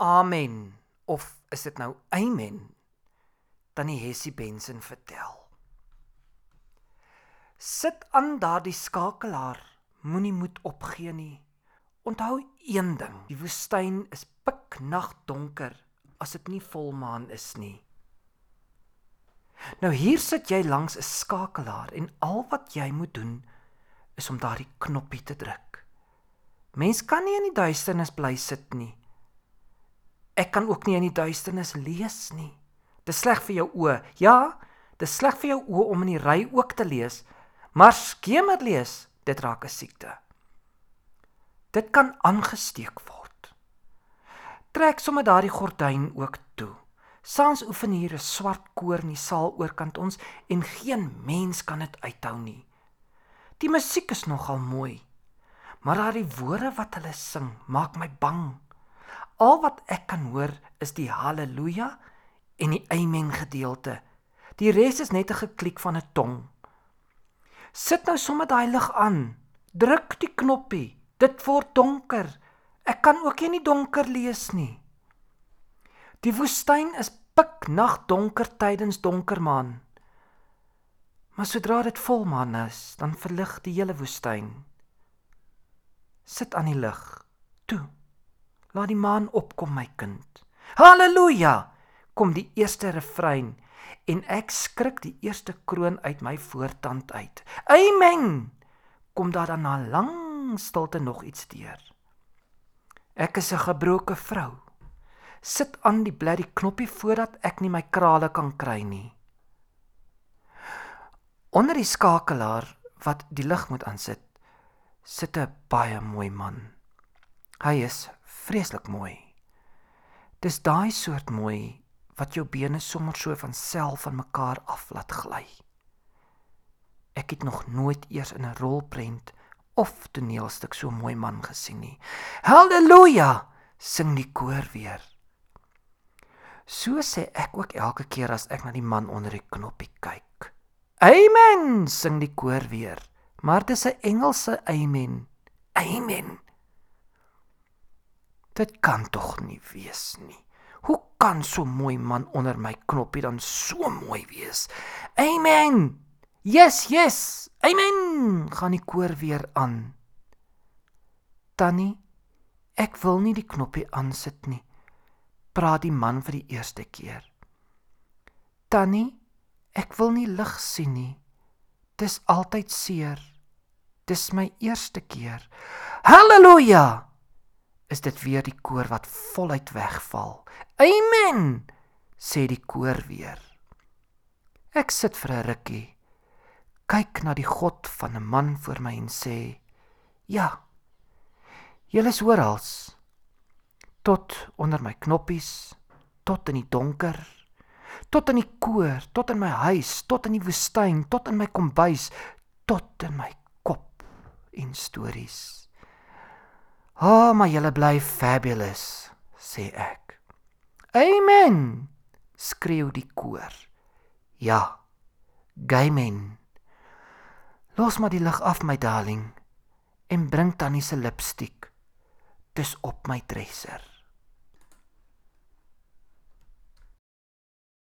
amen of is dit nou amen? Tannie Hessie Benson vertel. Sit aan daardie skakelaar, moenie moed opgee nie. Onthou een ding, die woestyn is piknagdonker as dit nie volmaan is nie. Nou hier sit jy langs 'n skakelaar en al wat jy moet doen is om daardie knoppie te druk. Mens kan nie in die duisternis bly sit nie. Ek kan ook nie in die duisternis lees nie. Dis sleg vir jou oë. Ja, dis sleg vir jou oë om in die ry ook te lees. Maar skemer lees, dit raak 'n siekte. Dit kan aangesteek word. Trek sommer daardie gordyn ook toe. Saans oefen hier 'n swart koor in die saal oorkant ons en geen mens kan dit uithou nie. Die musiek is nogal mooi. Maar daardie woorde wat hulle sing, maak my bang. Al wat ek kan hoor is die haleluja en die amen gedeelte. Die res is net 'n geklik van 'n tong. Sit nou sommer daai lig aan. Druk die knoppie. Dit word donker. Ek kan ook nie donker lees nie. Die woestyn is piknag donker tydens donker maan. Maar sodra dit volmaan is, dan verlig die hele woestyn. Sit aan die lig. Toe. Laat die maan opkom, my kind. Halleluja! Kom die eerste refrein en ek skrik die eerste kroon uit my voortand uit. Amen. Kom daar dan na lang stilte nog iets deur. Ek is 'n gebroke vrou. Sit aan die bladjie knoppie voordat ek nie my krale kan kry nie. Onder die skakelaar wat die lig moet aansit, sit 'n baie mooi man. Hy is vreeslik mooi. Dis daai soort mooi wat jou bene sommer so van self van mekaar af laat gly. Ek het nog nooit eers in 'n rolprent of toneelstuk so mooi man gesien nie. Halleluja, sing die koor weer. So sê ek ook elke keer as ek na die man onder die knoppie kyk. Amen, sing die koor weer. Maar dis 'n Engelse amen. Amen. Dit kan tog nie wees nie. Hoe kan so mooi man onder my knoppie dan so mooi wees? Amen. Yes, yes. Amen. Gaan die koor weer aan. Tannie, ek wil nie die knoppie aansit nie. Praat die man vir die eerste keer. Tannie, ek wil nie lig sien nie. Dis altyd seer. Dis my eerste keer. Halleluja! Is dit weer die koor wat voluit wegval? Amen, sê die koor weer. Ek sit vir 'n rukkie. Kyk na die God van 'n man voor my en sê: "Ja. Jy is oral. Tot onder my knoppies, tot in die donker, tot in die koor, tot in my huis, tot in die woestyn, tot in my kombuis, tot in my kop en stories. Ah, oh, maar julle bly fabulous, sê ek. Amen, skreeu die koor. Ja. Gaimen. Los maar die lig af my darling en bring tannie se lipstiek. Dis op my dresser.